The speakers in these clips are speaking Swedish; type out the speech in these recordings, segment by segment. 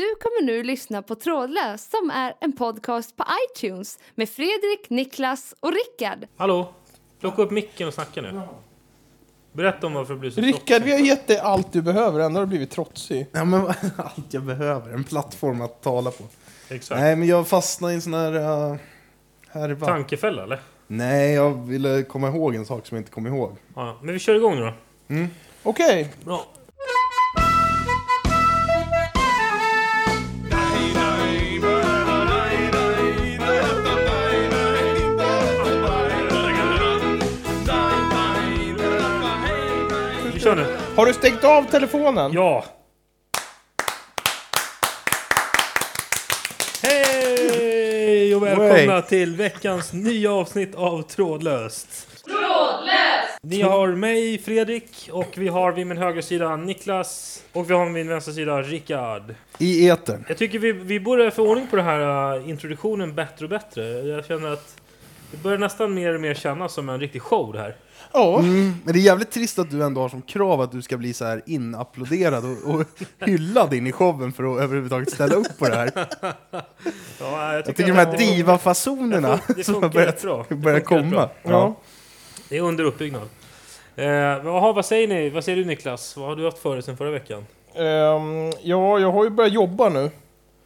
Du kommer nu lyssna på Trådlös som är en podcast på iTunes med Fredrik, Niklas och Rickard. Hallå? Plocka upp micken och snacka nu. Berätta om varför du blir så Rickard, vi har gett dig allt du behöver, ändå har du blivit trotsig. Ja, men allt jag behöver, en plattform att tala på. Exakt. Nej, men jag fastnade i en sån här... Uh, härva. Tankefälla eller? Nej, jag ville komma ihåg en sak som jag inte kom ihåg. Ja, men vi kör igång nu då. Okej, Bra. Har du stängt av telefonen? Ja! Hej och välkomna Hej. till veckans nya avsnitt av Trådlöst. Trådlöst! Ni har mig, Fredrik, och vi har vid min högra sida Niklas, och vi har vid min vänstra sida Rickard. I etern. Jag tycker vi, vi borde få ordning på den här uh, introduktionen bättre och bättre. Jag känner att det börjar nästan mer och mer kännas som en riktig show det här. Ja. Mm, men det är jävligt trist att du ändå har som krav att du ska bli så här inapplåderad och, och hyllad in i showen för att överhuvudtaget ställa upp på det här. Ja, Jag tycker de här diva-fasonerna Det som har börjat, bra. Det börjat komma. bra. Ja. Det är under uppbyggnad. Eh, jaha, vad säger ni? Vad säger du Niklas? Vad har du haft för dig sen förra veckan? Ehm, ja, jag har ju börjat jobba nu,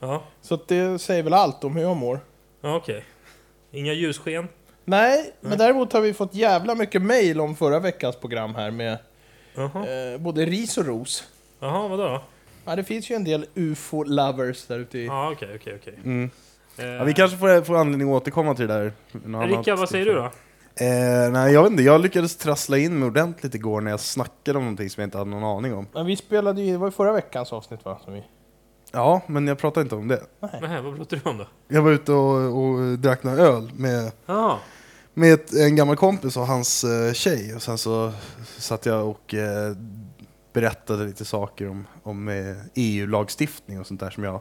Ja, så att det säger väl allt om hur jag mår. ja okej. Inga ljussken? Nej, men däremot har vi fått jävla mycket mail om förra veckans program här med eh, både ris och ros. Jaha vadå då? Ja, det finns ju en del ufo-lovers där ute i... Ja, okej, okej, okej. Mm. Eh, Ja, vi kanske får, får anledning att återkomma till det där. någon annan Rickard, vad säger du då? Eh, nej, jag vet inte. Jag lyckades trassla in mig ordentligt igår när jag snackade om någonting som jag inte hade någon aning om. Men vi spelade ju, det var ju förra veckans avsnitt va? Som vi... Ja, men jag pratade inte om det. Nej, vad pratar du om då? Jag var ute och, och drack några öl med, Ja, med ett, en gammal kompis och hans eh, tjej. Och sen så satt jag och eh, berättade lite saker om, om eh, EU-lagstiftning och sånt där som jag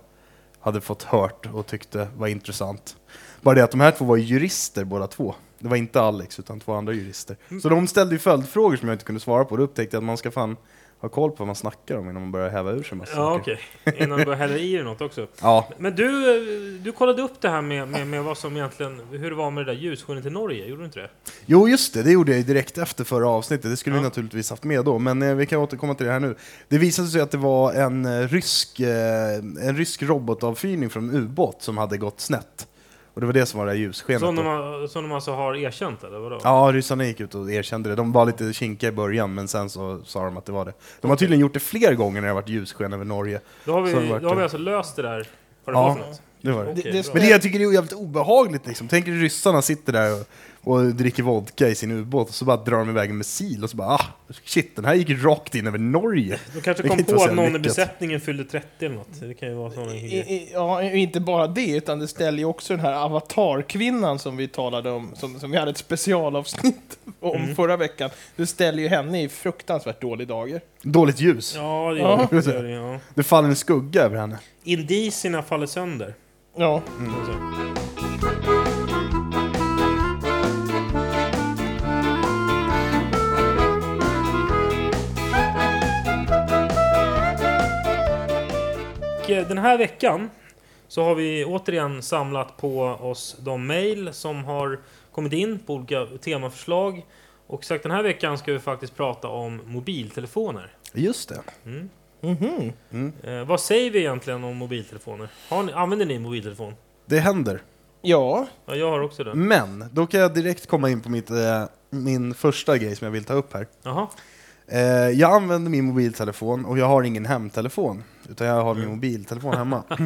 hade fått hört och tyckte var intressant. Bara det att de här två var jurister båda två. Det var inte Alex utan två andra jurister. Så de ställde ju följdfrågor som jag inte kunde svara på. Då upptäckte jag att man ska fan ha koll på vad man snackar om innan man börjar häva ur sig massa ja saker. okej. Innan du börjar hälla i dig något också. Ja, Men du, du kollade upp det här med, med, med vad som egentligen, hur det var med det där ljusskenet i Norge, gjorde du inte det? Jo, just det. Det gjorde jag direkt efter förra avsnittet. Det skulle Ja. vi naturligtvis haft med då, men eh, vi kan återkomma till det här nu. Det visade sig att det var en eh, rysk, eh, en rysk robotavfyrning från ubåt som hade gått snett. Och det var det som var det här ljusskenet. Som de, har- som de alltså har erkänt eller vadå? Ja, ryssarna gick ut och erkände det. De var lite kinkiga i början, men sen så sa de att det var det. De har tydligen gjort det fler gånger när det har varit ljussken över Norge. Då har vi, Så det vart då har vi det. alltså löst det där. Vad det Ja. var för något? Det var det. Det- det. Men det jag tycker är jävligt obehagligt liksom. Tänk ryssarna sitter där och, och dricker vodka i sin ubåt och så bara drar de iväg en missil och så bara ah, shit, den här gick rakt in över Norge. De kanske kom på att någon i besättningen fyllde 30 eller något. Det kan ju vara sådana I, i, ja, inte bara det, utan det ställer ju också den här avatarkvinnan som vi talade om, som, som vi hade ett specialavsnitt om Mm. förra veckan. Det ställer ju henne i fruktansvärt dålig dager. Dåligt ljus. Ja, det Ja. gör det. det. gör det, Ja. Det faller en skugga över henne. Indicierna faller sönder. Ja, Alltså. Och eh, den här veckan så har vi återigen samlat på oss de mejl som har kommit in på olika temaförslag. Och sagt den här veckan ska vi faktiskt prata om mobiltelefoner. Just det. Mm. Mhm. Eh, vad säger vi egentligen om mobiltelefoner? Har ni, använder ni mobiltelefon? Det händer. ja. Ja, jag har också det. Men, då kan jag direkt komma in på mitt, eh, min första grej som jag vill ta upp här. Jaha. Eh, jag använder min mobiltelefon och jag har ingen hemtelefon. Utan jag har min mobiltelefon hemma.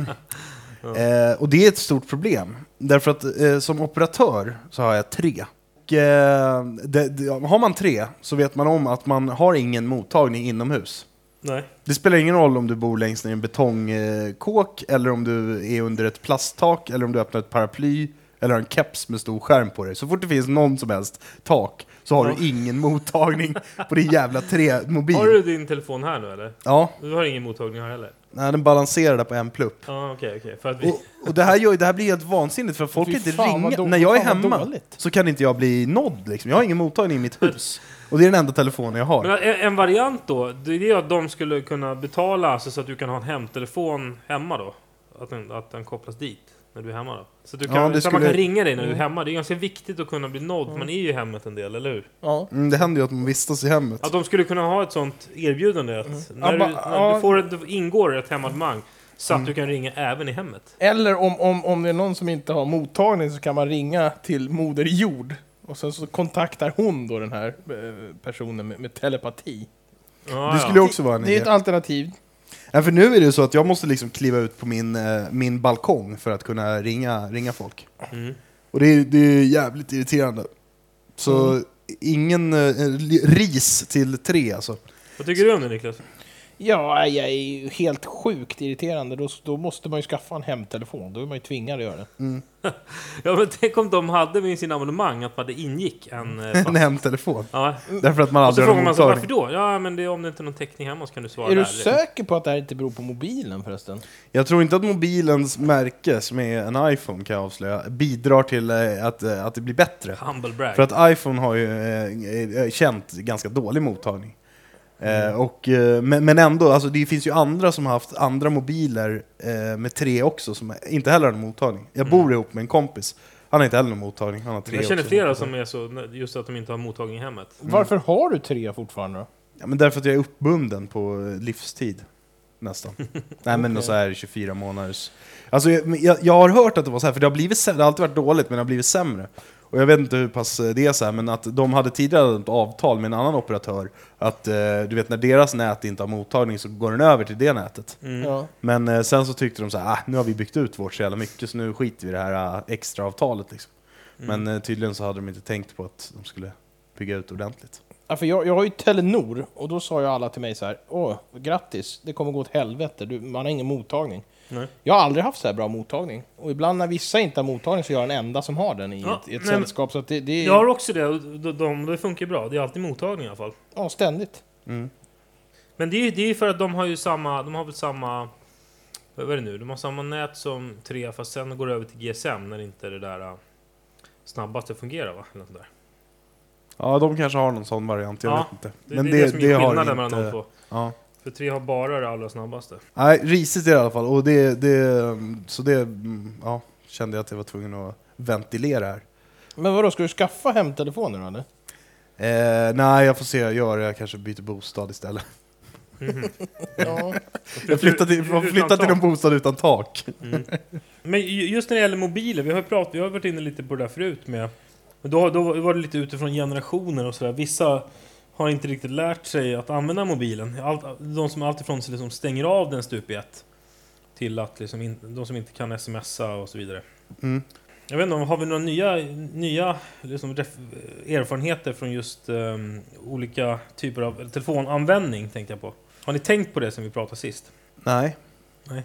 eh, och det är ett stort problem. Därför att eh, som operatör så har jag tre. Och, eh, det, det, har man tre så vet man om att man har ingen mottagning inomhus. Nej. Det spelar ingen roll om du bor längst ner i en betongkåk, eller om du är under ett plasttak, eller om du öppnar ett paraply, eller har en keps med stor skärm på dig. Så fort det finns någon som helst tak så har Ja. du ingen mottagning på din jävla tre mobil. Har du din telefon här nu eller? Ja, Du har ingen mottagning här heller? Nej, den balanserar där på en plupp. Ja, okej, okej. För att vi... Och, och det, här gör, ju- det här blir helt vansinnigt för folk kan inte ringa. När jag är hemma så kan inte jag bli nådd liksom. Jag har ingen mottagning i mitt hus. Och det är den enda telefonen jag har. Men en, en variant då, det är att de skulle kunna betala alltså, så att du kan ha en hemtelefon hemma då? Att den, att den kopplas dit när du är hemma då? Så att, du Ja, kan, det så att man skulle- kan ringa dig när du är hemma. Det är ganska viktigt att kunna bli nådd, man är ju i hemmet en del, eller hur? Ja. Mm, det händer ju att man vistas i hemmet. Att de skulle kunna ha ett sånt erbjudande att när, Ja, du, när ja. du får ett, det ingår ett hemabonnemang så att du kan ringa även i hemmet. Eller om, om, om det är någon som inte har mottagning så kan man ringa till Moder Jord. Och sen så kontaktar hon då den här eh, personen med, med telepati. Ja, Det ja. skulle också vara en Det är ett idé. alternativ. Ja, för nu är det så att jag måste liksom kliva ut på min, eh, min balkong för att kunna ringa, ringa folk. Mm. Och det är, det är jävligt irriterande. Så Mm. ingen eh, ris till tre alltså. Vad tycker du om det Niklas? Ja, jag är ju helt sjukt irriterande. Då, då måste man ju skaffa en hemtelefon. Då är man ju tvingad att göra det. Mm. Ja men tänk om de hade med sin abonnemang att det ingick en... eh, En hemtelefon. Ja. Därför att man Och så aldrig har frågar någon man sig varför då? Ja men det är om det inte är någon täckning hemma så kan du svara Är du där. säker på att det här inte beror på mobilen förresten? Jag tror inte att mobilens märke, som är en iPhone kan jag avslöja, bidrar till eh, att, eh, att det blir bättre. Humble brag. För att iPhone har ju eh, känt ganska dålig mottagning. Mm. Eh, och, eh, men, men ändå, alltså, det finns ju andra som har haft andra mobiler eh, med tre också, som inte heller har någon mottagning. Jag bor ihop med en kompis, han har inte heller någon mottagning, han har tre Mm. jag känner också. flera som är så, just att de inte har mottagning i hemmet. Varför har du tre fortfarande då? Ja, men därför att jag är uppbunden på livstid. Nästan. Nej men Okej. så här 24 månaders... Alltså jag, jag, jag har hört att det var så här, för det har blivit det har alltid varit dåligt men det har blivit sämre. Och jag vet inte hur pass eh, det är så här, men att de hade tidigare ett avtal med en annan operatör att eh, du vet när deras nät inte har mottagning så går den över till det nätet. Mm. Ja. Men eh, sen så tyckte de så här, ah, nu har vi byggt ut vårt så jävla mycket så nu skiter vi i det här extra avtalet liksom. Mm. Men tydligen så hade de inte tänkt på att de skulle bygga ut ordentligt. Ja, för jag, jag har ju Telenor och då sa ju alla till mig så här, åh, grattis, det kommer gå åt helvete, du, man har ingen mottagning. Nej. Jag har aldrig haft så här bra mottagning. Och ibland när vissa inte har mottagning så är jag den enda som har den i Ja, ett, i ett men- sällskap. Så att det, det är Jag har också det, och de, de, det funkar bra. Det är alltid mottagning i alla fall. ja, ständigt. Mm. Men det är ju det är för att de har ju samma, de har väl samma, vad är det nu? De har samma nät som 3 fast sen går det över till GSM när inte det där äh, snabbaste fungerar va? Eller där. Ja, de kanske har någon sån variant, jag Ja, vet inte. Det, det är det som är skillnaden mellan de två. Ja. För 3 har bara det allra snabbaste. Nej, risigt i alla fall. Och det, det, så det mm, ja, kände jag att jag var tvungen att ventilera här. Men vadå, ska du skaffa hemtelefoner eller? Eh, nej, jag får se jag gör det. Jag kanske byter bostad istället. Mhm. Ja. Jag flyttar till, får Utan flytta till en bostad utan tak. Mm. Men ju- just när det gäller mobiler, vi har, ju pratat, vi har varit inne lite på det där förut med... Men då, då var det lite utifrån generationer och sådär. Vissa har inte riktigt lärt sig att använda mobilen. Allt, de som alltifrån sig liksom stänger av den stup i ett. Till att liksom in, de som inte kan smsa och så vidare. Mm. Jag vet inte, har vi några nya, nya liksom erfarenheter från just ehm, olika typer av telefonanvändning, tänkte jag på. Har ni tänkt på det som vi pratade sist? Nej. Nej?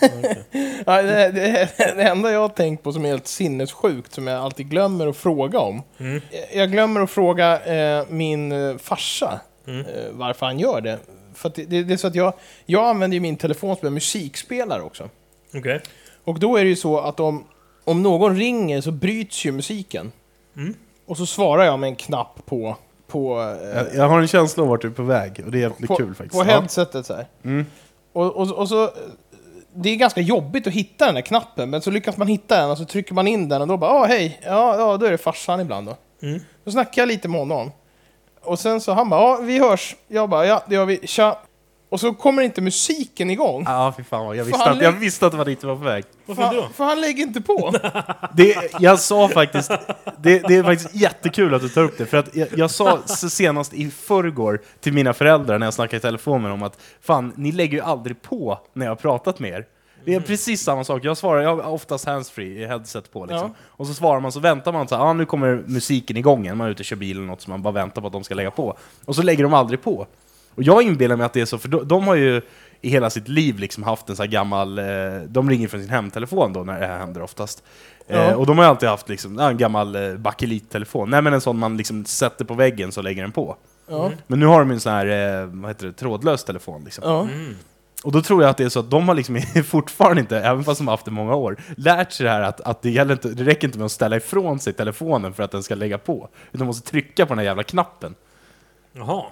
Ja, det, det, det enda jag har tänkt på som är helt sinnessjukt, som jag alltid glömmer att fråga om. Mm. Jag glömmer att fråga eh, min eh, farsa Mm. eh, varför han gör det. För att det, det, det är så att jag, jag använder ju min telefon som en musikspelare också. Okej. Och då är det ju så att om, om någon ringer så bryts ju musiken. Mm. Och så svarar jag med en knapp på, på, eh, Jag, jag har en känsla av vart du är på väg och det är jävligt på, kul faktiskt. på headsetet så. Mm. Och, och, och så... Det är ganska jobbigt att hitta den där knappen, men så lyckas man hitta den och så trycker man in den och då bara ah, hej, ja, ja, då är det farsan ibland då. Mm. Då snackar jag lite med honom. Och sen så han bara, ja, vi hörs. Jag bara, ja, det gör vi, tja. Och så kommer inte musiken igång. Ja, fy fan jag visste, att, jag visste att det var dit du var på väg. Varför För, då? för han lägger inte på. Det, jag sa faktiskt, det, det är faktiskt jättekul att du tar upp det, för att jag, jag sa senast i förrgår till mina föräldrar när jag snackade i telefon med dem att fan, ni lägger ju aldrig på när jag har pratat med er. Det är precis samma sak, jag svarar, jag har oftast handsfree, headset på liksom. Ja. Och så svarar man, så väntar man så här, ah, nu kommer musiken igång igen, man är ute och kör bil eller något så man bara väntar på att de ska lägga på. Och så lägger de aldrig på. Och jag inbillar mig att det är så, för de, de har ju i hela sitt liv liksom haft en sån här gammal, eh, de ringer från sin hemtelefon då när det här händer oftast. Ja. Eh, och de har alltid haft liksom, en gammal eh, bakelittelefon, nej men en sån man liksom sätter på väggen så lägger den på. Ja. Men nu har de ju en sån här, eh, vad heter det, trådlös telefon liksom. Ja. Mm. Och då tror jag att det är så att de har liksom fortfarande inte, även fast de har haft det i många år, lärt sig det här att, att det, gäller inte, det räcker inte med att ställa ifrån sig telefonen för att den ska lägga på. Utan de måste trycka på den här jävla knappen. Jaha.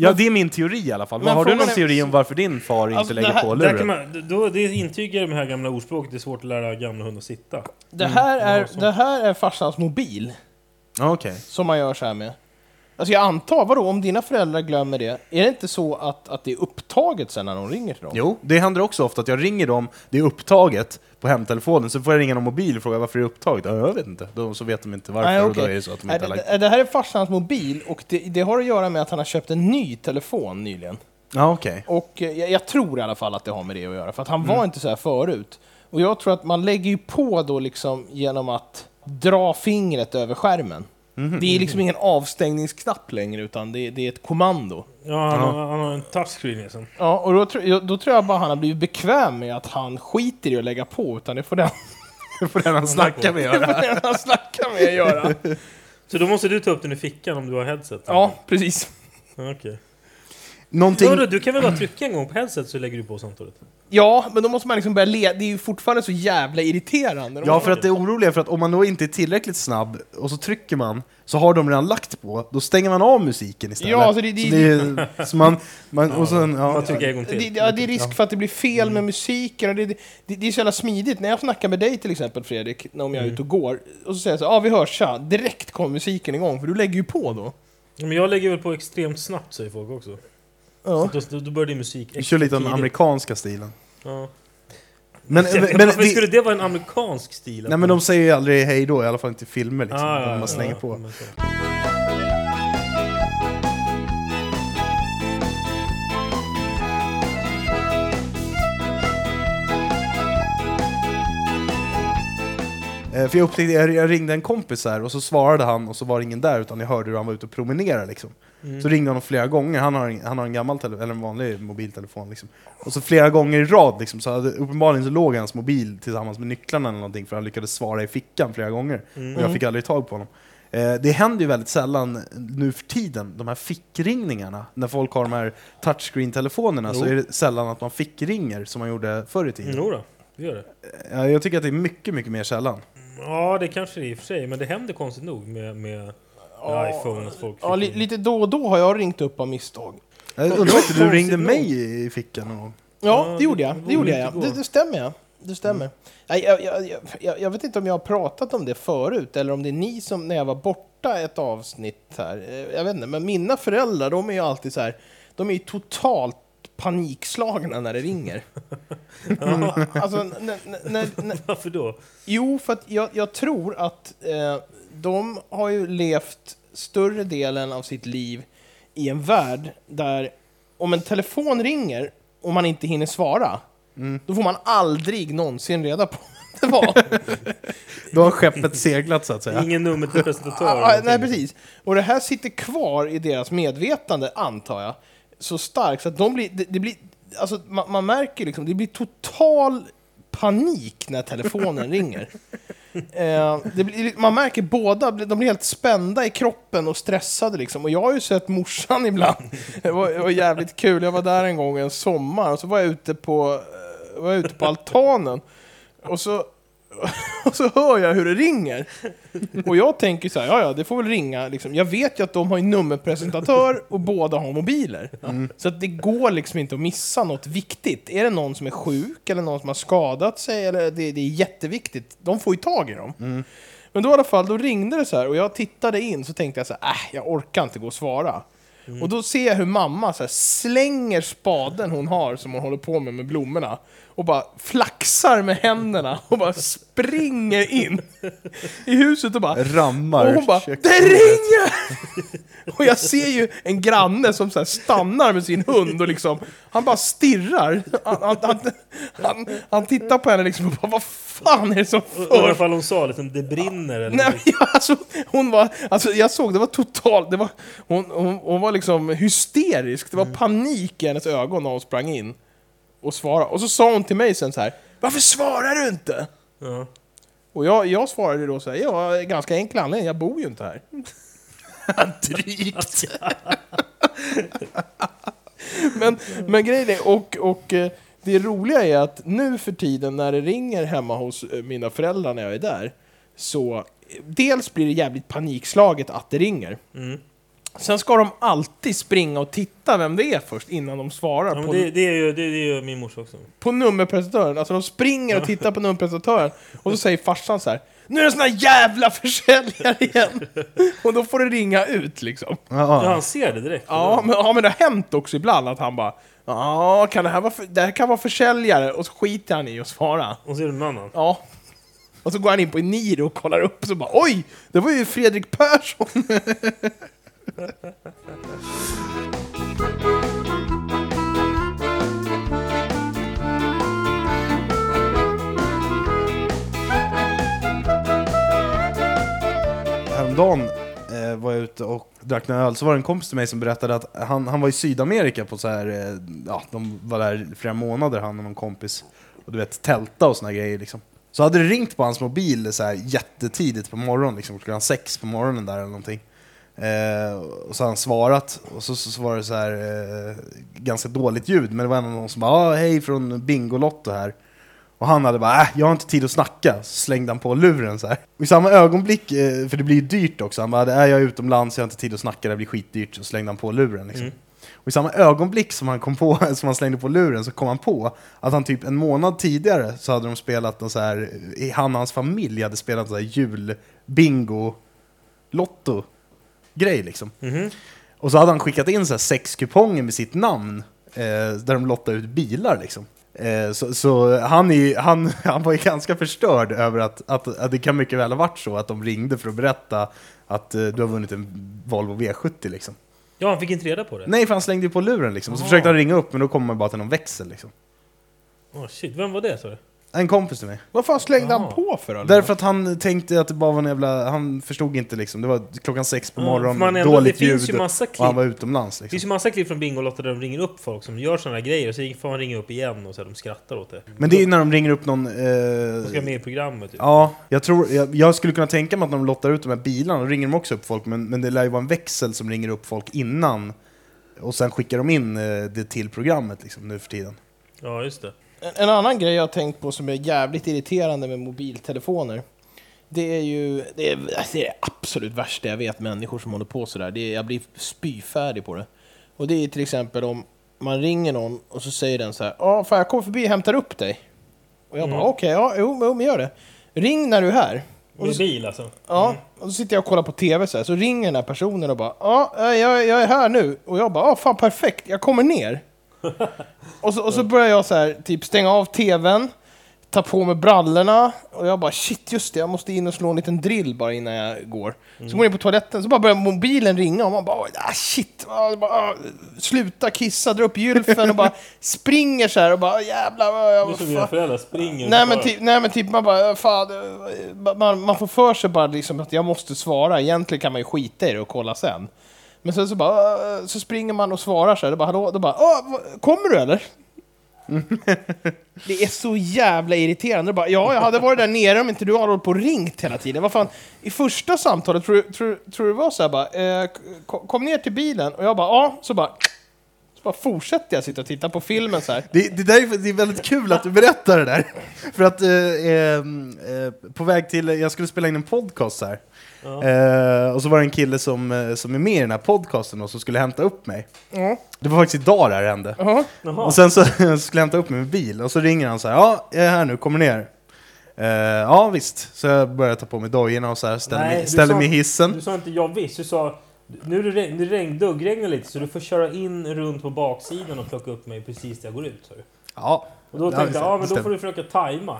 Ja, det är min teori i alla fall. Men har du någon är- teori om varför din far Alltså, inte det lägger här- på luren? man, då, det intygar det här gamla ordspråket, det är svårt att lära gamla hundar sitta. Det här, är, ja, så. det här är farsans mobil Okej. som man gör så här med. Alltså jag antar, vadå, om dina föräldrar glömmer det, är det inte så att, att det är upptaget sen när de ringer till dem? Jo, det händer också ofta att jag ringer dem, det är upptaget på hemtelefonen, så får jag ringa någon mobil och fråga varför det är upptaget. Ja, jag vet inte. Då, så vet de inte varför Nej, och då är det så att de inte har det, här är farsans mobil och det, det har att göra med att han har köpt en ny telefon nyligen. Ja, okej. Och eh, jag, jag tror i alla fall att det har med det att göra, för att han Mm. var inte så här förut. Och jag tror att man lägger ju på då liksom genom att dra fingret över skärmen. Mhm. Det är liksom ingen avstängningsknapp längre, utan det, det är ett kommando. Ja, han. Har, han har en touchscreen liksom. Ja, och då, tror- jag- då tror jag bara han har blivit bekväm med att han skiter i att lägga på, utan det får den, Det får den han snackar med det göra. får den han snackar med göra. Så då måste du ta upp den i fickan om du har headset? Ja, precis. Ja, Okej. Någonting... Hörru, du kan väl bara trycka en gång på headset så lägger du på samtalet? Ja, men då måste man liksom börja le. Det är ju fortfarande så jävla irriterande. Ja, för att det är oroliga för att om man då inte är tillräckligt snabb och så trycker man, så har de redan lagt på, då stänger man av musiken istället. Ja, alltså det- det- så det är, så man, man, och sen, ja, Man trycker en gång till. Det, ja, det är risk för att det blir fel med musiken. Och det, det, det är så jävla smidigt. När jag snackar med dig till exempel Fredrik, när om jag är ute och går, och så säger jag så ja ah, vi hörs, tja. Direkt kommer musiken igång, för du lägger ju på då. Men jag lägger väl på extremt snabbt säger folk också. Ja. Så då, då börjar din musik vi kör lite den tidigt. amerikanska stilen. Ja. Men, Men, men, men, Varför skulle det vara en amerikansk stil? nej men de säger ju aldrig hej då, i alla fall inte i filmer liksom. Ah, de ja, bara slänger ja, på. men så. Eh, För jag upptäckte, jag jag ringde en kompis här och så svarade han och så var det ingen där utan jag hörde hur han var ute och promenerade liksom. Mm. Så ringde han flera gånger, han har en, han har en gammal eller en vanlig mobiltelefon liksom. Och så flera gånger i rad liksom, så hade, uppenbarligen så låg hans mobil tillsammans med nycklarna eller någonting för han lyckades svara i fickan flera gånger. Mm. Och jag fick aldrig tag på honom. Eh, det händer ju väldigt sällan nu för tiden, de här fickringningarna. När folk har de här touchscreen-telefonerna så är det sällan att man fickringer som man gjorde förr i tiden. Jo då, det gör det. Eh, jag tycker att det är mycket, mycket mer sällan. Ja, det kanske det är i och för sig, men det händer konstigt nog med, med Ja, iPhone att folk Ja, li, lite då och då har jag ringt upp av misstag. Jag undrar inte du ringde mig i fickan någon gång? Ja, det gjorde jag. det gjorde jag, det, det stämmer, ja. Det stämmer. Jag, jag, jag, jag, jag vet inte om jag har pratat om det förut, eller om det är ni som, när jag var borta ett avsnitt här. Eh, Jag vet inte, men mina föräldrar, de är ju alltid så här, de är ju totalt panikslagna när det ringer. alltså, när, när, när, Varför då? Jo, för att jag, jag tror att eh, de har ju levt större delen av sitt liv i en värld där om en telefon ringer och man inte hinner svara, Mm. då får man aldrig någonsin reda på det var. Då har skeppet seglat så att säga. Ingen nummer till presentatör? Ah, nej, precis. Och det här sitter kvar i deras medvetande, antar jag, så starkt så att de blir, det, det blir, alltså man, man märker liksom, det blir total panik när telefonen ringer. Eh, det blir, man märker båda, de blir helt spända i kroppen och stressade liksom. Och jag har ju sett morsan ibland. Det var, det var jävligt kul, jag var där en gång en sommar och så var jag ute på, eh, var jag ute på altanen. Och så, och så hör jag hur det ringer. Och jag tänker så här, ja ja, det får väl ringa. Liksom. Jag vet ju att de har en nummerpresentatör och båda har mobiler. Så att det går liksom inte att missa något viktigt. Är det någon som är sjuk eller någon som har skadat sig, eller det, det är jätteviktigt, de får ju tag i dem. Men då i alla fall, då ringde det så här och jag tittade in så tänkte jag så här, äh, jag orkar inte gå och svara. Mm. Och då ser jag hur mamma så här, slänger spaden hon har som hon håller på med med blommorna och bara flaxar med händerna och bara springer in i huset och bara Rammar och hon bara köket. ”Det ringer!” Och jag ser ju en granne som så här stannar med sin hund och liksom, han bara stirrar. Han, han, han, han, han tittar på henne liksom och bara ”Vad fan är det som för ifall hon sa liksom det brinner eller Nej, något. men jag, alltså, hon var, alltså, jag såg, det var totalt, det var, hon, hon, hon var liksom hysterisk. Det var panik i hennes ögon när hon sprang in och svarade. Och så sa hon till mig sen så här, varför svarar du inte? Ja. Och jag, jag svarade då så här, ja, ganska enkel anledning, jag bor ju inte här. Drygt. men, men grejen är, och, och eh, det roliga är att nu för tiden när det ringer hemma hos eh, mina föräldrar när jag är där, så eh, dels blir det jävligt panikslaget att det ringer. Mm. Sen ska de alltid springa och titta vem det är först innan de svarar Ja, men på, det, det, är ju, det, det är ju min morsa också. på nummerpresentatören. Alltså de springer och tittar på nummerpresentatören och så säger farsan så här Nu är det såna här jävla försäljare igen! och då får det ringa ut liksom. Ja, Ja, han ser det direkt. Ja, men, ja, men det har hänt också ibland att han bara Ja, kan det här vara för, det här kan vara försäljare och så skiter han i att svara. Och så är det en annan. Ja. Och så går han in på Eniro och kollar upp och så bara Oj! Det var ju Fredrik Persson! häromdagen eh, var jag ute och drack några öl, så var det en kompis till mig som berättade att han, han var i Sydamerika på så här, eh, ja, de var där i flera månader han och någon kompis. Och du vet, tälta och såna grejer liksom. Så hade det ringt på hans mobil så här jättetidigt på morgonen, liksom klockan sex på morgonen där eller någonting. Eh, och så har han svarat, och så, så, så var det så här eh, ganska dåligt ljud, men det var ändå någon som bara ah, hej från Bingolotto här. Och han hade bara, äh, jag har inte tid att snacka, så slängde han på luren så här. Och i samma ögonblick, eh, för det blir ju dyrt också, han bara, äh, jag är utomlands, jag har inte tid att snacka, det blir skitdyrt, så slängde han på luren liksom. Mm. Och i samma ögonblick som han kom på, som han slängde på luren, så kom han på att han typ en månad tidigare så hade de spelat någon så här, i- han och hans familj hade spelat så här julbingo, lotto grej liksom. Mhm. Och så hade han skickat in så här sex kuponger med sitt namn, eh, där de lottade ut bilar liksom. Eh, så så han, är, han, han var ju ganska förstörd över att, att, att det kan mycket väl ha varit så att de ringde för att berätta att eh, du har vunnit en Volvo V70 liksom. Ja, han fick inte reda på det. Nej, för han slängde ju på luren liksom. Och så Aha. försökte han ringa upp, men då kommer man bara till någon växel liksom. Oh, shit, vem var det sa du? En kompis till mig. Vad fan slängde han på för då? Därför att han tänkte att det bara var en jävla... Han förstod inte liksom. Det var klockan sex på Ja, morgonen, för man ändå- dåligt det finns ljud ju massa och han klipp. var utomlands Det liksom. finns ju massa klipp från Bingolotto där de ringer upp folk som gör såna här grejer och så får man ringa upp igen och så här, de skrattar åt det. Men det är ju när de ringer upp någon... De ska Eh, med i programmet. Typ. ja, jag tror... Jag, jag skulle kunna tänka mig att när de lottar ut de här bilarna, då ringer de också upp folk, men, men det lär ju vara en växel som ringer upp folk innan. Och sen skickar de in eh, det till programmet liksom, nu för tiden. Ja, just det. En, annan grej jag har tänkt på som är jävligt irriterande med mobiltelefoner. Det är ju det är, alltså det, är det absolut värsta jag vet, människor som håller på sådär. Det är, jag blir spyfärdig på det. Och det är till exempel om man ringer någon och så säger den så här. Ja, fan jag kommer förbi och hämtar upp dig. Och jag bara Mm. okej, ja, jo, jo, men gör det. Ring när du är här. Och Med bil alltså? ja, och så sitter jag och kollar på TV så här, så ringer den här personen och bara ja, jag, jag är här nu. Och jag bara ja, fan perfekt, jag kommer ner. Och så, och så börjar jag så här, typ stänga av TVn, ta på mig brallorna och jag bara shit just det, jag måste in och slå en liten drill bara innan jag går. Så går jag in på toaletten, så bara börjar mobilen ringa och man bara ah, shit, ah, bara, ah, sluta kissa, dra upp gylfen och bara springer så här och bara jävlar jag... Du som fan." föräldrar springer Nej men, typ, nej men typ man bara, fan, man, man får för sig bara liksom att jag måste svara, egentligen kan man ju skita i det och kolla sen. Men sen så bara, så springer man och svarar så här, då bara hallå, då bara, "Åh, vad- kommer du eller? det är så jävla irriterande. Bara, ja, jag hade varit där nere om inte du har hållit på och ringt hela tiden. Vad fan, i första samtalet, tror, du- tror, tror du det var så här bara, eh, kom- kom ner till bilen och jag bara, ja, så bara, så bara fortsätter jag sitta och titta på filmen så här. Det, det, där är, det är väldigt kul att du berättar det där. För att eh, eh, eh, på väg till, jag skulle spela in en podcast här. Ja. Eh, och så var det en kille som, eh, som är med i den här podcasten och som skulle hämta upp mig. Ja, Det var faktiskt idag det här hände. Jaha. Och sen så skulle jag hämta upp mig med bil och så ringer han så här, ja, jag är här nu, kommer ner. Eh, ja visst, så jag börjar ta på mig dojorna och så här, ställer, Nej, mig, du ställer sa- mig i hissen. Du sa inte ja visst, du sa nu är det, regn, det regn, duggregnar lite så du får köra in runt på baksidan och plocka upp mig precis där jag går ut. du. Ja, Och då Ja, tänkte jag, ja men då får du försöka tajma.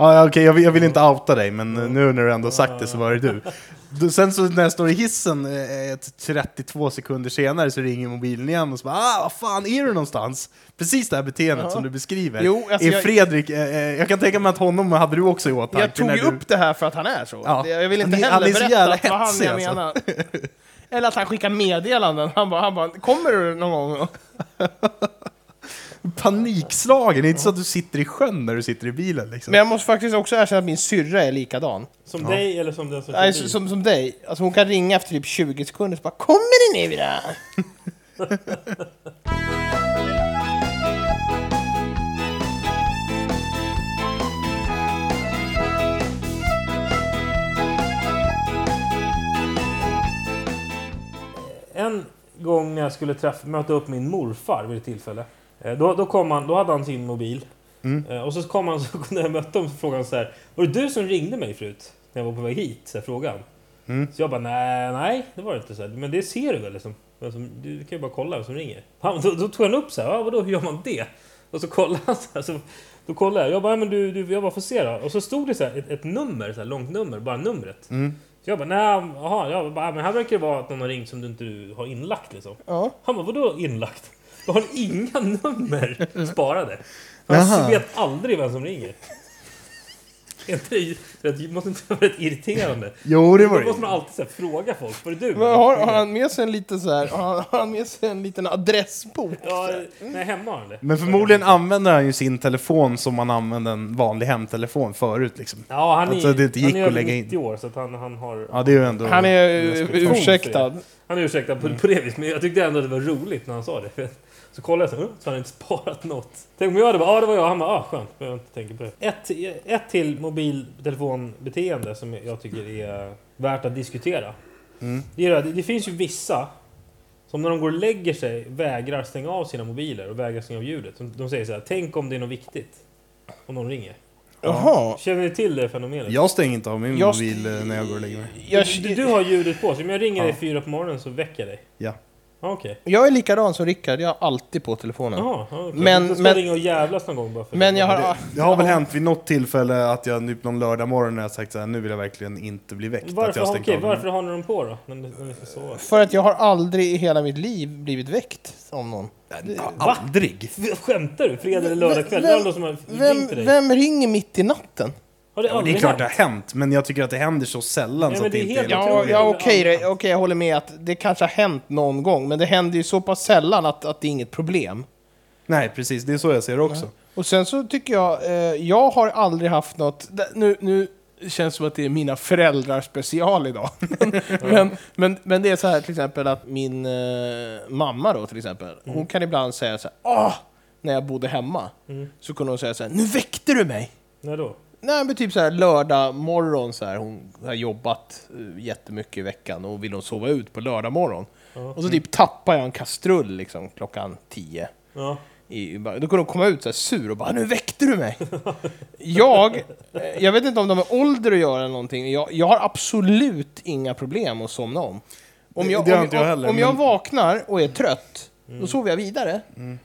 Ja, okej, jag, vill, jag vill inte outa dig, men nu när du ändå sagt det så var det du. du. Sen så när jag står i hissen, eh, ett 32 sekunder senare, så ringer mobilen igen och så bara ah, vad fan är du någonstans? Precis det här beteendet som du beskriver. Jo, alltså är jag- Fredrik, eh, eh, jag kan tänka mig att honom hade du också i åtanke. Jag tog när ju du... upp det här för att han är så. Ja. Det- Jag vill inte Han är- heller han är så berätta jävla var han hetsig, jag alltså. menar. Eller att han skickar meddelanden. Han bara, han bara, kommer du någon gång? panikslagen. Det är inte så att du sitter i sjön när du sitter i bilen. Liksom. Men jag måste faktiskt också erkänna att min syrra är likadan. Som ja. dig eller som den som Nej, som, som, dig. Alltså hon kan ringa efter typ 20 sekunder och bara Kommer det nu då? en gång när jag skulle träffa, möta upp min morfar vid ett tillfälle. Eh, Då, då, kom han, då hade han sin mobil. Mm. Eh, Och så kom han, så när jag mötte honom så frågade han så här. Var det du som ringde mig förut? När jag var på väg hit? Så här, frågade han. Mm. Så jag bara, nej, nej, det var det inte. Så här, Men det ser du väl liksom? Du kan ju bara kolla vem som ringer. Han, då, då tog han upp så här, "Ja, vadå, hur gör man det? Och så kollade han så här, så, då kollade jag. Jag bara, "Ja, men du, du jag bara får se då. Och så stod det så här, ett, ett nummer, så här, långt nummer, bara numret. Mm. Så jag bara, nej, jaha, jag bara, "Ja, men här verkar det vara att någon har ringt som du inte har inlagt liksom. Ja. Han bara, vadå inlagt? Jag har inga nummer sparade. Han Jaha. vet aldrig vem som ringer. Det, det måste inte vara rätt irriterande? Jo, det var Då måste man det. alltid så här, fråga folk. Var det du? Men har, har han med sig en liten så här, har han, med sig en liten adressbok? Ja, nej, hemma har han det. Men förmodligen använder han ju sin telefon som man använde en vanlig hemtelefon förut liksom. Ja, han är, Alltså, det inte gick han är att över lägga in. 90 år så att han, han har... Ja, det är ju ändå... Han är ursäktad. Han är ursäktad på, på det viset, men jag tyckte ändå att det var roligt när han sa det. Så kollade jag så, "Mm, så har han inte sparat något. Tänk om jag hade bara, ja det var jag. Han bara, ah skönt. Behöver inte tänka på det. Ett, ett till mobiltelefonbeteende som jag tycker är värt att diskutera. Mm. Det, är det, det finns ju vissa som när de går och lägger sig vägrar stänga av sina mobiler och vägrar stänga av ljudet. De, säger så här, tänk om det är något viktigt. Om någon ringer. Jaha. Känner ni till det fenomenet? Jag stänger inte av min Jag- mobil när jag går och lägger mig. Jag, Du, du har ljudet på, så om jag ringer dig Ja. fyra på morgonen så väcker jag dig? Ja. Ah, Okej. jag är likadan som Rickard, jag har alltid på telefonen. Jaha, ja, okej. Men- ska men- jag ringa och jävlas någon gång bara för Men jag det. har... Det, det har väl hänt vid något tillfälle att jag typ någon lördag morgon när jag sagt så här, nu vill jag verkligen inte bli väckt. att Varför, jag har- den. varför har ni dem på då? När ni, när ni ska sova? För att jag har aldrig i hela mitt liv blivit väckt av någon. Ja, Aldrig! Skämtar du? Fredag eller lördag kväll? Vem- Vem, vem ringer mitt i natten? Har det Ja, det är klart det har hänt, men jag tycker att det händer så sällan Ja, så men att det det är inte helt är Ja, ja okej, okej, jag håller med att det kanske har hänt någon gång, men det händer ju så pass sällan att, att det är inget problem. Nej, precis. Det är så jag ser det också. Och sen så tycker jag, eh, jag har aldrig haft något, nu, nu känns det som att det är mina föräldrar special idag. men, men, men det är så här till exempel att min eh, mamma då till exempel, hon kan ibland säga så här, Åh! när jag bodde hemma, Mm. så kunde hon säga så här, nu väckte du mig! När då? Nej men typ så här lördag morgon så här, hon har jobbat eh, jättemycket i veckan och vill hon sova ut på lördag morgon. Ja. Och så typ tappar jag en kastrull liksom klockan tio. Ja. I, då kunde hon komma ut så här sur och bara nu väckte du mig! jag, eh, jag vet inte om de har ålder att göra eller någonting, jag, jag har absolut inga problem att somna om. Om jag, om, om, om jag vaknar och är trött, då sover jag vidare.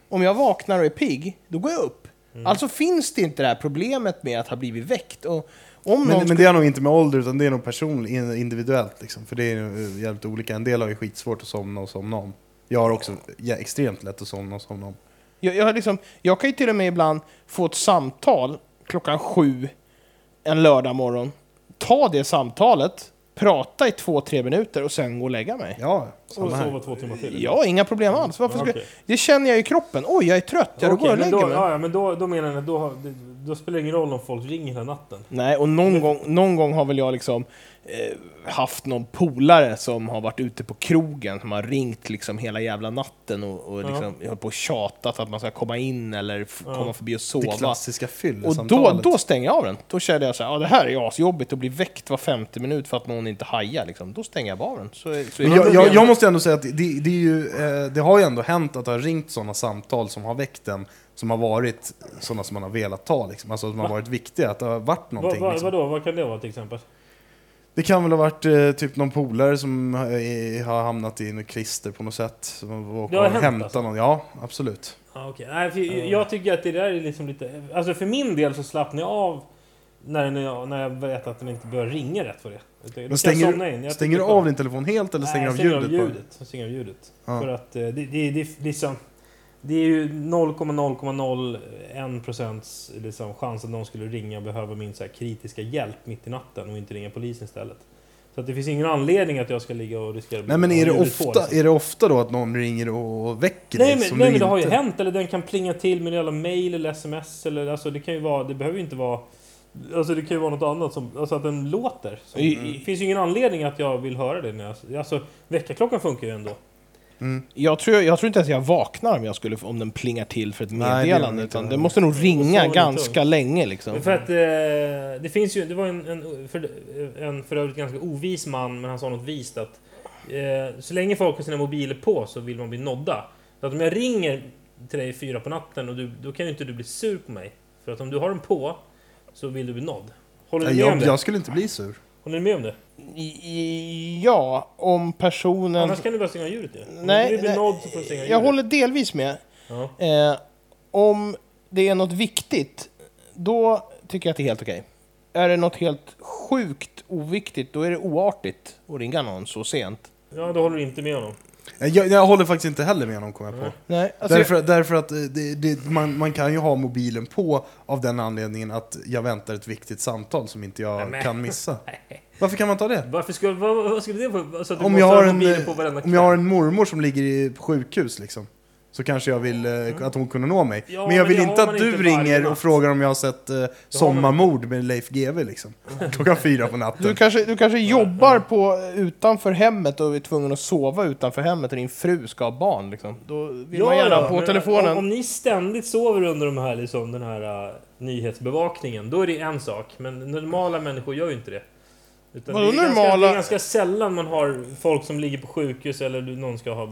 Om jag vaknar och är pigg, då går jag upp. Alltså finns det inte det här problemet med att ha blivit väckt. Och om Men, men det är nog inte med ålder, utan det är nog personligt, in- individuellt. Liksom. För det är ju jävligt olika. En del har ju skitsvårt att somna och somna om. Jag har också ja, extremt lätt att somna och somna om. Jag, jag, liksom, jag kan ju till och med ibland få ett samtal klockan sju en lördag morgon. Ta det samtalet, prata i två, tre minuter och sen gå och lägga mig. Ja, Och sova två timmar till? Ja, inga problem alls. Varför ska, Okej. Det känner jag i kroppen. Oj, jag är trött. Ja, då Okej, går jag och lägger då, mig. ja, men då, då menar att då, då spelar det ingen roll om folk ringer hela natten? Nej, och någon gång, någon gång har väl jag liksom haft någon polare som har varit ute på krogen, som har ringt liksom hela jävla natten och, och Ja. liksom, jag har på och tjatat att man ska komma in eller Ja. komma förbi och Det sova. klassiska Och då, då stänger jag av den. Då kände jag så här, ja det här är asjobbigt att bli väckt var femte minut för att någon inte hajar. Liksom. Då stänger jag av den. Så, så det jag, jag, jag måste ändå säga att det, det, är ju, eh, det har ju ändå hänt att det har ringt sådana samtal som har väckt en, som har varit sådana som man har velat ta, liksom. alltså som har varit viktiga, att det har varit Va, någonting. va, liksom. vadå, vad kan det vara till exempel? Det kan väl ha varit eh, typ någon polare som eh, har hamnat i något klister på något sätt. Som Det har hänt, hämtat alltså? någon. Ja, absolut. Ah, okay. Nej, för Jag tycker att det där är liksom lite... Alltså för min del så slappnar jag av när, när, jag, när jag vet att den inte börjar ringa rätt för det. Då kan Men jag stänger, somna in. du, Jag stänger du av din telefon helt eller stänger du jag av stänger ljudet? av på den? ljudet. Jag stänger av ljudet. Ja. För att eh, det, det, det, liksom, det är ju 0,001 procents liksom, chans att någon skulle ringa och behöva min så här, kritiska hjälp mitt i natten och inte ringa polisen istället. Så att det finns ingen anledning att jag ska ligga och riskera att Nej men är det, på, ofta, liksom. är det ofta då att någon ringer och väcker Nej dig? men, som nej, men det har ju hänt, eller den kan plinga till med jävla mail eller sms eller alltså det kan ju vara, det behöver ju inte vara Alltså det kan ju vara något annat som, alltså att den låter. Så, I- det finns ju ingen anledning att jag vill höra det när jag, alltså väckarklockan funkar ju ändå. Mm. Jag tror, jag tror inte ens jag vaknar om, jag skulle, om den plingar till för ett Nej, det meddelande. utan det måste nog ringa ganska tungt. länge. Liksom. För att eh, det finns ju, det var en, en, för, en för övrigt ganska ovis man, men han sa något vist att Eh, så länge folk har sina mobiler på så vill man bli nådda. Så att om jag ringer till dig fyra på natten och du, då kan ju inte du bli sur på mig. För att om du har den på så vill du bli nådd. Håller du med om Jag, det? jag skulle inte bli sur. Håller du med om det? Ja, om personen... Annars kan du bara stänga ljudet ju. Om Nej, du vill bli nej, nådd så får du stänga Jag håller delvis med. Ja. Eh, om det är något viktigt, då tycker jag att det är helt okej. Är det något helt sjukt oviktigt, då är det oartigt att ringa någon så sent. ja, då håller du inte med honom. Jag, jag håller faktiskt inte heller med honom, kommer jag på. Nej. Nej, alltså, Därför, därför att eh, det, det, man, man kan ju ha mobilen på av den anledningen att jag väntar ett viktigt samtal som inte jag Nej, kan missa. Varför kan man ta det? Varför skulle, vad, vad skulle det vara? Så att du Om jag, ha har en, eh, på om jag har en mormor som ligger i på sjukhus liksom, så kanske jag vill eh, att hon kunde nå mig. Ja, men jag men vill inte att du inte ringer och frågar om jag har sett eh, Sommarmord med Leif GW liksom. Klockan fyra på natten. du kanske, du kanske jobbar på, utanför hemmet och är tvungen att sova utanför hemmet och din fru ska ha barn. Liksom. Då vill man gärna på men telefonen. Om, om ni ständigt sover under de här, liksom, den här uh, nyhetsbevakningen, då är det en sak. Men normala människor gör ju inte det. Utan Vadå det, är ganska, normala? det är ganska sällan man har folk som ligger på sjukhus eller någon ska ha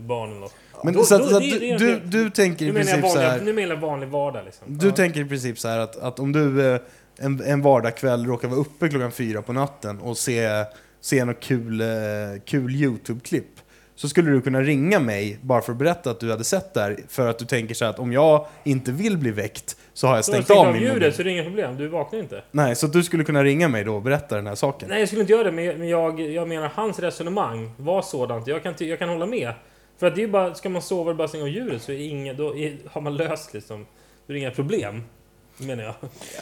barn eller något. Men Då- så att, då- så att du, du, du tänker i Nu menar, jag princip så vanliga, här. nu menar jag vanlig vardag liksom. Du Ja. tänker i princip så här att, att om du eh, en, en vardagskväll råkar vara uppe klockan fyra på natten och se, se något kul, eh, kul YouTube-klipp så skulle du kunna ringa mig bara för att berätta att du hade sett det här för att du tänker så här att om jag inte vill bli väckt så har jag stängt stängt av av min ljudet mobil. så det är inga problem, du vaknar inte. Nej, så du skulle kunna ringa mig då och berätta den här saken? Nej jag skulle inte göra det, men jag, jag menar hans resonemang var sådant. Jag kan, jag kan hålla med. För att det är ju bara, ska man sova och bara stänga av ljudet så är det inget, då är, har man löst liksom, då är det inga problem. Menar jag.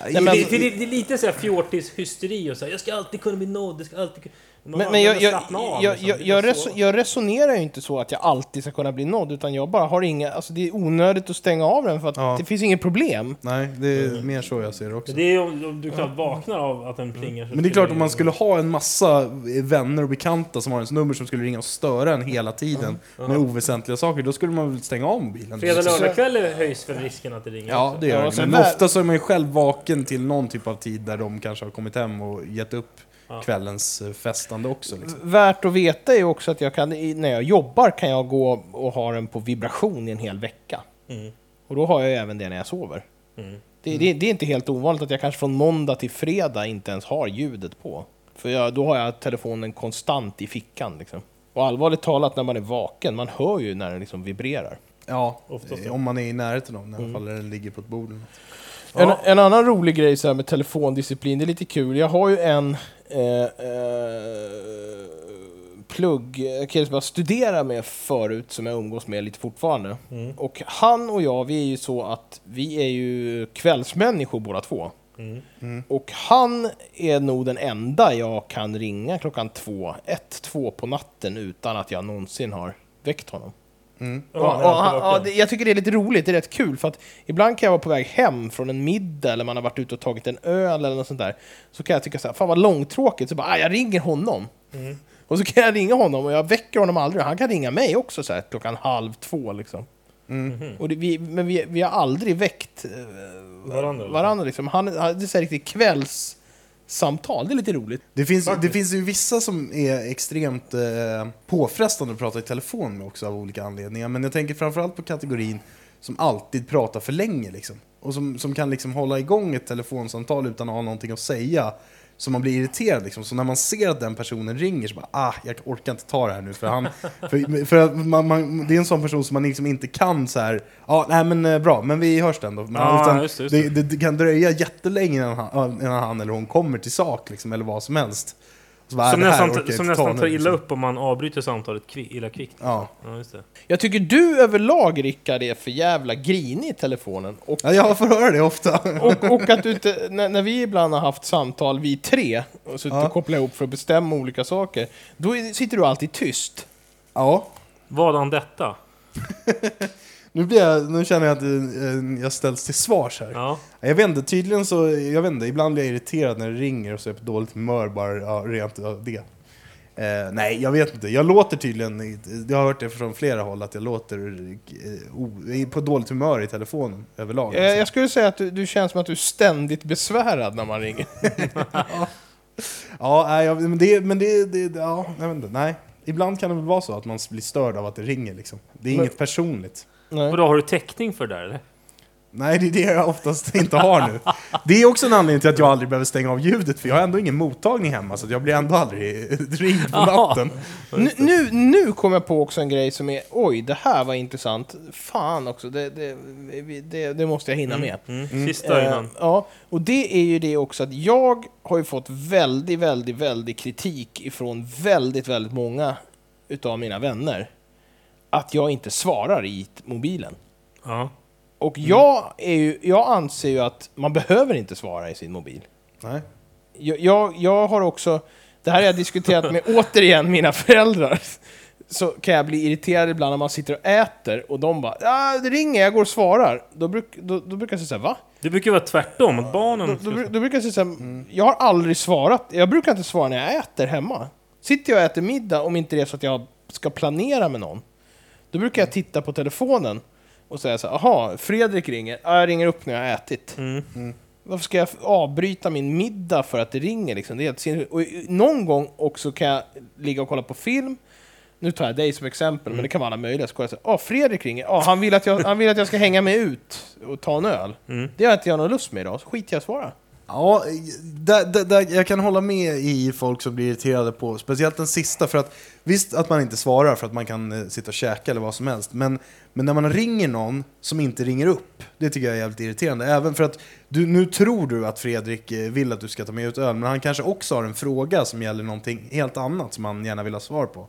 Nej, men- det, för det, det är lite såhär fjortis-hysteri och så här, jag ska alltid kunna bli nådd, jag ska alltid kunna... Men, men jag, jag, av, jag, liksom. jag, jag, resonerar ju inte så att jag alltid ska kunna bli nådd, utan jag bara har inga... Alltså det är onödigt att stänga av den för att Ja. det finns inget problem. Nej, det är Mm. mer så jag ser det också. Det är om, om du knappt vaknar av att den plingar. så Men det är klart om man skulle ha en massa vänner och bekanta som har ens nummer som skulle ringa och störa en hela tiden med oväsentliga saker, då skulle man väl stänga av mobilen. Fredag, Så- lördagkväll höjs för risken att det ringer Ja, också. det gör Ja, det. Men ofta så är man ju själv vaken till någon typ av tid där de kanske har kommit hem och gett upp. Kvällens eh, festande också. Liksom. Värt att veta är också att jag kan, när jag jobbar kan jag gå och ha den på vibration i en hel vecka. Mm. Och då har jag ju även det när jag sover. Mm. Det, det, det är inte helt ovanligt att jag kanske från måndag till fredag inte ens har ljudet på. För jag, då har jag telefonen konstant i fickan. Liksom. Och allvarligt talat, när man är vaken, man hör ju när den liksom vibrerar. Ja, Oftast eh, om man är i närheten av den, i alla Mm. fall när den ligger på ett bord. eller något. En, Ja. en annan rolig grej så här med telefondisciplin, det är lite kul. Jag har ju en eh, eh, plugg, en kille som jag studerade med förut, som jag umgås med lite fortfarande. Mm. Och han och jag, vi är ju så att vi är ju kvällsmänniskor båda två. Mm. Och han är nog den enda jag kan ringa klockan två, ett, två på natten utan att jag någonsin har väckt honom. Mm. Ja, Och, och, vaken. det, jag tycker det är lite roligt, det är rätt kul för att ibland kan jag vara på väg hem från en middag eller man har varit ute och tagit en öl eller något sånt där. Så kan jag tycka så här, fan vad långtråkigt, så bara, ah, jag ringer honom. Mm. Och så kan jag ringa honom och jag väcker honom aldrig. Han kan ringa mig också så här, klockan halv två liksom. Mm. Mhm. Och det, vi, men vi, vi har aldrig väckt eh, Varandra, varandra liksom. Han, han, det är så här riktigt kvällssamtal, det är lite roligt. Det finns, det finns ju vissa som är extremt eh, påfrestande att prata i telefon med också av olika anledningar. Men jag tänker framförallt på kategorin som alltid pratar för länge liksom. Och som, som kan liksom hålla igång ett telefonsamtal utan att ha någonting att säga. Så man blir irriterad liksom. Så när man ser att den personen ringer så bara ah, jag orkar inte ta det här nu. För, han, för, för att man, man, det är en sån person som man liksom inte kan så här. ja ah, nej men eh, bra, men vi hörs den då. Men, Ja, utan just det, just det, det, det kan dröja jättelänge innan han, innan han eller hon kommer till sak liksom, eller vad som helst. Så bara, Som "Ah, det här orkar nästan, som ta nästan nu", tar illa liksom. upp om man avbryter samtalet kvi, illa kvickt. Ja. Ja, just det. Jag tycker du överlag, Rickard, är för jävla grinig i telefonen. Och ja, jag får höra det ofta. Och, och att du inte, när, när vi ibland har haft samtal, vi tre, och suttit Ja. och kopplat ihop för att bestämma olika saker, då sitter du alltid tyst. Ja. Vadan detta? Nu, blir jag, nu känner jag att eh, jag ställs till svars här. Ja. Jag vet inte, tydligen så, jag vet inte, ibland blir jag irriterad när det ringer och så är jag på dåligt humör bara ja, rent av det. Eh, nej, jag vet inte. Jag låter tydligen, jag har hört det från flera håll, att jag låter eh, o, på dåligt humör i telefonen överlag. Eh, Jag skulle säga att du, du känns som att du är ständigt besvärad när man ringer. Ja, nej, jag, men det, men det, det ja, jag vet inte, nej. Ibland kan det väl vara så att man blir störd av att det ringer liksom. Det är Men- inget personligt. Nej. Och då har du täckning för det där eller? Nej, det är det jag oftast inte har nu. Det är också en anledning till att jag aldrig behöver stänga av ljudet, för jag har ändå ingen mottagning hemma, så jag blir ändå aldrig ringd på natten. Nu, nu, nu kom jag på också en grej som är, oj, det här var intressant. Fan också, det, det, det, det måste jag hinna med. Mm. Sista Eh, innan. ja, och det är ju det också att jag har ju fått väldigt, väldigt, väldigt kritik ifrån väldigt, väldigt många utav mina vänner. Att jag inte svarar i mobilen. Ja. Och jag, är ju, jag anser ju att man behöver inte svara i sin mobil. Nej. Jag, jag, jag har också, det här har jag diskuterat med återigen mina föräldrar. Så kan jag bli irriterad ibland när man sitter och äter och de bara ja, det ringer, jag går och svarar. Då, bruk, då, då brukar jag säga va? Det brukar vara tvärtom, att barnen... Då, då, då brukar jag säga såhär, jag har aldrig svarat. Jag brukar inte svara när jag äter hemma. Sitter jag och äter middag, om inte det är så att jag ska planera med någon, då brukar jag titta på telefonen och säga så här, aha, Fredrik ringer, ja, jag ringer upp när jag har ätit. Mm. Varför ska jag avbryta min middag för att det ringer? Liksom? Det är helt och någon gång också kan jag ligga och kolla på film. Nu tar jag dig som exempel, men det kan vara alla möjliga. Så kollar jag så här, ah, Fredrik ringer. Ah, han, vill att jag, han vill att jag ska hänga med ut och ta en öl. Mm. Det har inte jag någon lust med idag, så skit jag svara. Ja, där, där, där, jag kan hålla med i folk som blir irriterade på, speciellt den sista, för att visst att man inte svarar för att man kan eh, sitta och käka eller vad som helst, men, men när man ringer någon som inte ringer upp, det tycker jag är jävligt irriterande. Även för att du, nu tror du att Fredrik eh, vill att du ska ta med ut öl, men han kanske också har en fråga som gäller någonting helt annat som han gärna vill ha svar på.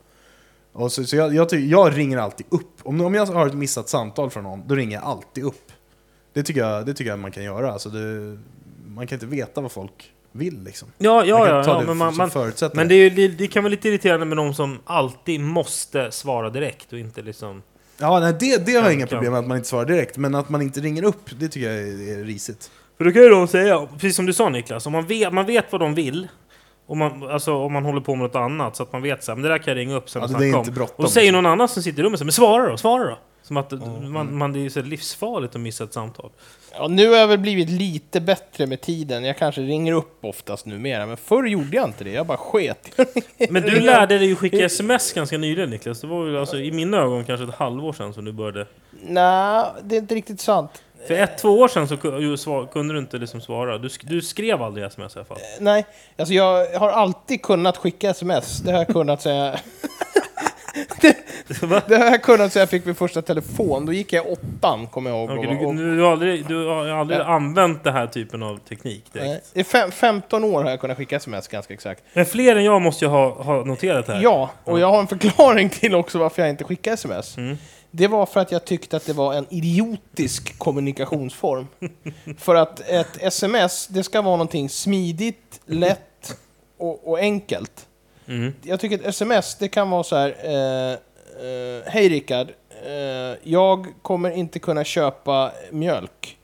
Och så, så jag, jag, jag ringer alltid upp. Om, om jag har ett missat samtal från någon, då ringer jag alltid upp. Det tycker jag, det tycker jag man kan göra. Alltså det, man kan inte veta vad folk vill liksom. Ja, Man ja, kan ja, ta ja det men, man, man, men det, är det, det kan vara lite irriterande med de som alltid måste svara direkt och inte liksom... Ja, nej, det, det har jag inga problem med att man inte svarar direkt, men att man inte ringer upp, det tycker jag är, är risigt. För då kan ju de säga, precis som du sa Niklas, om man vet, man vet vad de vill, och man, alltså, om man håller på med något annat, så att man vet så här, men det där kan jag ringa upp sen Ja, och snacka om. bråttom, Och då säger liksom. någon annan som sitter i rummet så här, men svara då, svara då! Som att mm. man, man, det är ju så livsfarligt att missa ett samtal. Ja, nu har jag väl blivit lite bättre med tiden. Jag kanske ringer upp oftast numera, men förr gjorde jag inte det. Jag bara sket. Men du lärde dig ju skicka sms ganska nyligen Niklas. Det var väl alltså, i mina ögon kanske ett halvår sedan som du började. Nej, det är inte riktigt sant. För ett, två år sedan så kunde du inte liksom svara. Du, sk- du skrev aldrig sms i alla fall. Nej, alltså jag har alltid kunnat skicka sms. Det har jag kunnat säga. Det har jag kunnat säga jag fick min första telefon. Då gick jag åttan, kommer jag ihåg. Okej, Och- du, du, har aldrig, du har aldrig Ja. använt den här typen av teknik direkt. I fem, 15 år har jag kunnat skicka sms ganska exakt. Men fler än jag måste ju ha, ha noterat det här. Ja, och jag har en förklaring till också varför jag inte skickar sms. Mm. Det var för att jag tyckte att det var en idiotisk kommunikationsform. för att ett sms, det ska vara någonting smidigt, lätt och, och enkelt. Mm. Jag tycker att sms, det kan vara så här. Eh, eh, Hej Rickard, eh, jag kommer inte kunna köpa mjölk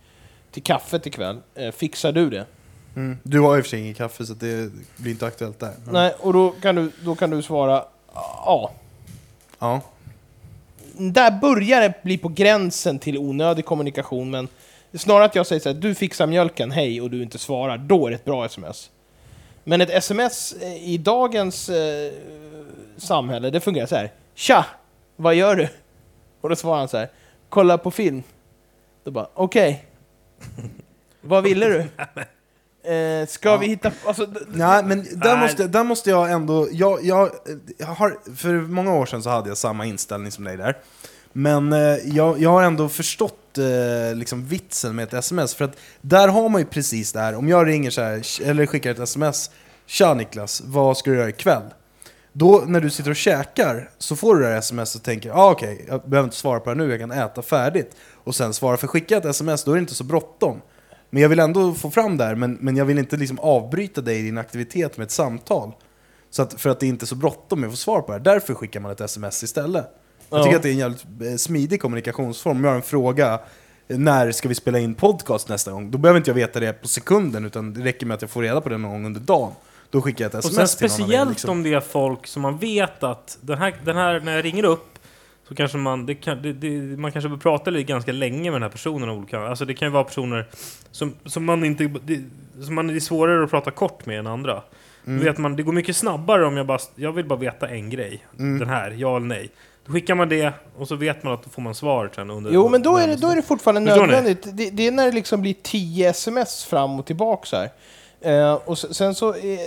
till kaffet ikväll. Eh, fixar du det? Mm. Du har och för sig ingen kaffe, så det blir inte aktuellt där. Men- Nej, och då kan du, då kan du svara ja. Ja. Där börjar det bli på gränsen till onödig kommunikation, men snarare att jag säger så här, du fixar mjölken, hej, och du inte svarar, då är det ett bra sms. Men ett sms eh, i dagens eh, samhälle, det fungerar så här. Tja! Vad gör du? Och då svarar han så här. Kolla på film. Då bara, okej. Vad ville du? Eh, ska vi hitta... Alltså, d- Nej, men där Nej. måste, där måste jag ändå... Jag, jag, jag har, för många år sedan så hade jag samma inställning som dig där. Men eh, jag, jag har ändå förstått eh, liksom vitsen med ett sms. För att där har man ju precis det här. Om jag ringer så här, eller skickar ett sms. Tja Niklas, vad ska du göra ikväll? Då när du sitter och käkar så får du det här sms och tänker ah, okej, jag behöver inte svara på det här nu, jag kan äta färdigt. Och sen svara, för skicka ett sms då är det inte så bråttom. Men jag vill ändå få fram det här, men, men jag vill inte liksom avbryta dig i din aktivitet med ett samtal. Så att, för att det inte är så bråttom med att få svar på det här. Därför skickar man ett sms istället. Jag Ja. tycker att det är en jävligt eh, smidig kommunikationsform. Om jag har en fråga, när ska vi spela in podcast nästa gång? Då behöver inte jag veta det på sekunden, utan det räcker med att jag får reda på det någon gång under dagen. Då skickar jag ett Och sms sen till någon speciellt liksom. om det är folk som man vet att den här, den här när jag ringer upp så kanske man, det kan, det, det, man kanske bör prata lite ganska länge med den här personen olika, alltså det kan ju vara personer som, som man inte, det, som man är svårare att prata kort med än andra. Då vet man, det går mycket snabbare om jag bara, jag vill bara veta en grej. Den här, ja eller nej. Då skickar man det och så vet man att då får man svar sen under... Jo, men då är det, då är det fortfarande Förstår nödvändigt. Det, det är när det liksom blir 10 sms fram och tillbaka så här. Eh, och sen, så... Eh,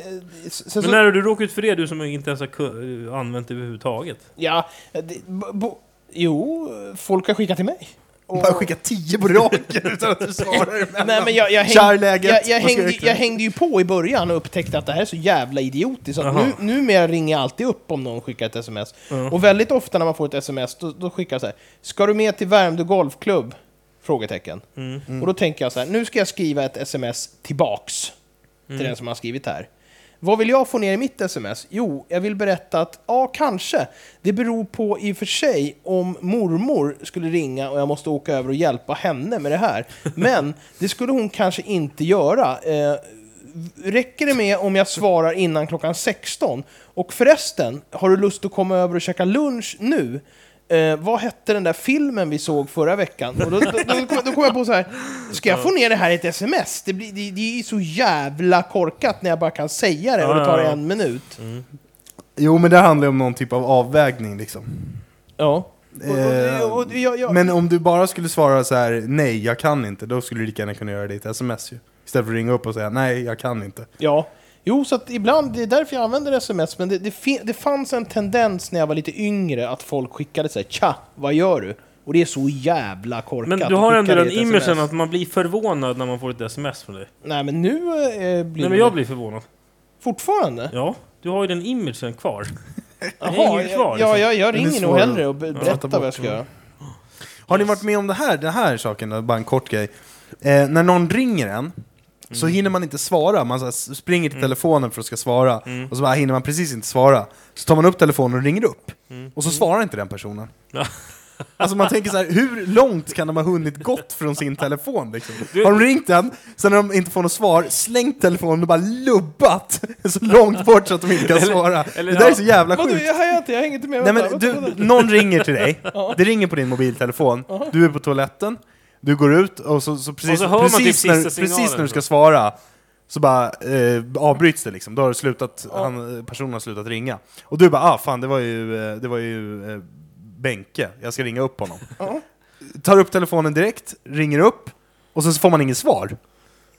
sen Men när har du råkat ut för det, du som inte ens har använt det överhuvudtaget? ja, det, bo, jo, folk har skickat till mig. Och- Bara skicka tio på raken utan att du svarar emellan. Nej, men jag, jag, läget. jag, jag, hängde, jag hängde ju på i början och upptäckte att det här är så jävla idiotiskt. Att nu, numera ringer jag alltid upp om någon skickar ett sms. Ja. Och väldigt ofta när man får ett sms, då, då skickar jag så här. Ska du med till Värmdö Golfklubb? Frågetecken. Mm. Och då tänker jag så här, nu ska jag skriva ett sms tillbaks till Mm. den som har skrivit här. Vad vill jag få ner i mitt sms? Jo, jag vill berätta att, ja, kanske. Det beror på i och för sig om mormor skulle ringa och jag måste åka över och hjälpa henne med det här. Men det skulle hon kanske inte göra. Eh, räcker det med om jag svarar innan klockan 16? Och förresten, har du lust att komma över och käka lunch nu? Eh, vad hette den där filmen vi såg förra veckan? Och då, då, då, då, kom jag på så här, ska jag få ner det här i ett sms? Det, blir, det, det är så jävla korkat när jag bara kan säga det och det tar Ja, ja. en minut. Jo, men det handlar om någon typ av avvägning liksom. Ja. Och, och, Eh, och, och, jag, jag, Men om du bara skulle svara så här: nej, jag kan inte, då skulle du lika gärna kunna göra det i ett sms ju. Istället för att ringa upp och säga nej, jag kan inte. Ja. Jo, så att ibland, det är därför jag använder sms, men det, det, det fanns en tendens när jag var lite yngre att folk skickade sig tja, vad gör du? Och det är så jävla korkat. Men du har ändå den imagen att man blir förvånad när man får ett sms från dig. Nej, men nu eh, blir Nej men jag blir förvånad. fortfarande. Ja, du har ju den imagen kvar. Jaha, kvar, ja, liksom. ja, jag är ringer nog hellre och berättar vad jag ska göra. Har ni varit med om det här, den här saken, då? bara en kort grej. Eh, när någon ringer en, så hinner man inte svara. Man så springer till telefonen för att ska svara, Mm. och så bara hinner man precis inte svara. Så tar man upp telefonen och ringer upp, och så svarar inte den personen. Alltså man tänker så här, hur långt kan de ha hunnit gått från sin telefon? Liksom? Har de ringt den, sen när de inte får något svar, slängt telefonen och bara lubbat så långt bort så att de inte kan Eller- svara. eller- det där är ja. så jävla sjukt. jag hajar inte, jag hänger inte med. Nej, men du, någon ringer till dig, det ringer på din mobiltelefon, du är på toaletten, du går ut och så, så precis, Och så precis, typ när, precis när du ska svara så bara eh, avbryts det liksom, då har det slutat, han, personen har slutat ringa. Och du bara ah fan det var ju, eh, det var ju eh, Benke, jag ska ringa upp honom. Ja. Tar upp telefonen direkt, ringer upp, och så får man inget svar.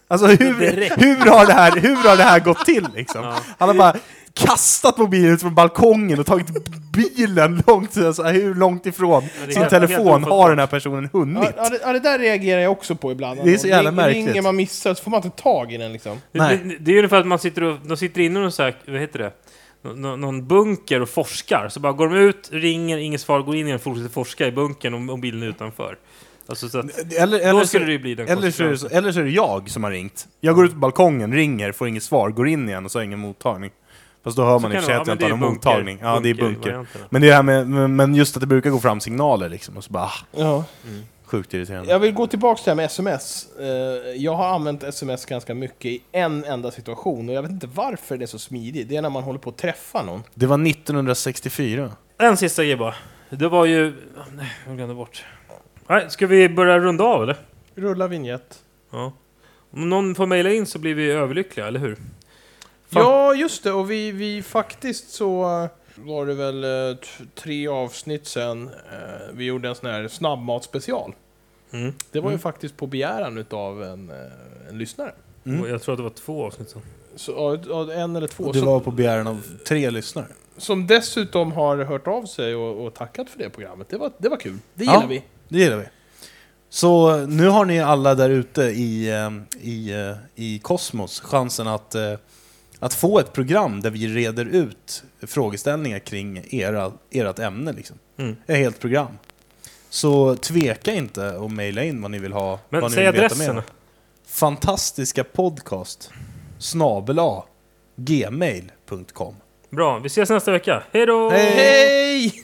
Alltså hur, hur, har, det här, hur har det här gått till liksom? Ja. Han har bara kastat mobilen ut från balkongen och tagit bilen långt, alltså, hur långt ifrån sin helt- telefon har den här personen hunnit? Ja, ja, det, ja, det där reagerar jag också på ibland. Det är så jävla Ring- märkligt. Ringer man missar så får man inte tag i den liksom. Nej. Det, det, det är ungefär att man sitter, och, de sitter inne i någon, så här, vad heter det? Nå- nå- någon bunker och forskar. Så bara går de ut, ringer, inget svar, går in igen och fortsätter forska i bunkern och mobilen är utanför. Alltså, så att, Eller, eller, då skulle så, det ju bli den eller, så är det, så- eller så är det jag som har ringt. Jag går ut på balkongen, ringer, får inget svar, går in igen och så har ingen mottagning. Fast då hör man i och för sig att jag inte har någon mottagning. Ja, det är bunker. Men det är det här med, men- just att det brukar gå fram signaler liksom, och så bara, ah, Ja. sjukt irriterande. Jag vill gå tillbaka till det här med sms. Eh, Jag har använt sms ganska mycket i en enda situation och jag vet inte varför det är så smidigt. Det är när man håller på att träffa någon. Det var 1964. En sista grej bara. Det var ju... Nej, jag glömde bort. Nej, ska vi börja runda av eller? Rulla vignett. Ja. Om någon får mejla in så blir vi överlyckliga, eller hur? Ja, just det. Och vi, vi faktiskt så eh, var det väl eh, tre avsnitt sen eh, vi gjorde en sån här snabbmatsspecial. Mm. Det var ju Mm. faktiskt på begäran utav en, en lyssnare. Mm. Jag tror att det var två avsnitt sen. Så, ja, ja, en eller två. Och det var på begäran av tre lyssnare. som dessutom har hört av sig och, och tackat för det programmet. Det var, det var kul. Det Ja. gillar vi. Det gillar vi. Så nu har ni alla där ute i, i, i kosmos chansen att, eh, att få ett program där vi reder ut frågeställningar kring era, ert ämne. Liksom. Mm. Ett helt program. Så tveka inte att mejla in vad ni vill ha. Men vad ni säg vill veta adressen. Fantastiska podcast snabel A gmail.com Bra, vi ses nästa vecka. Hej då! Hej!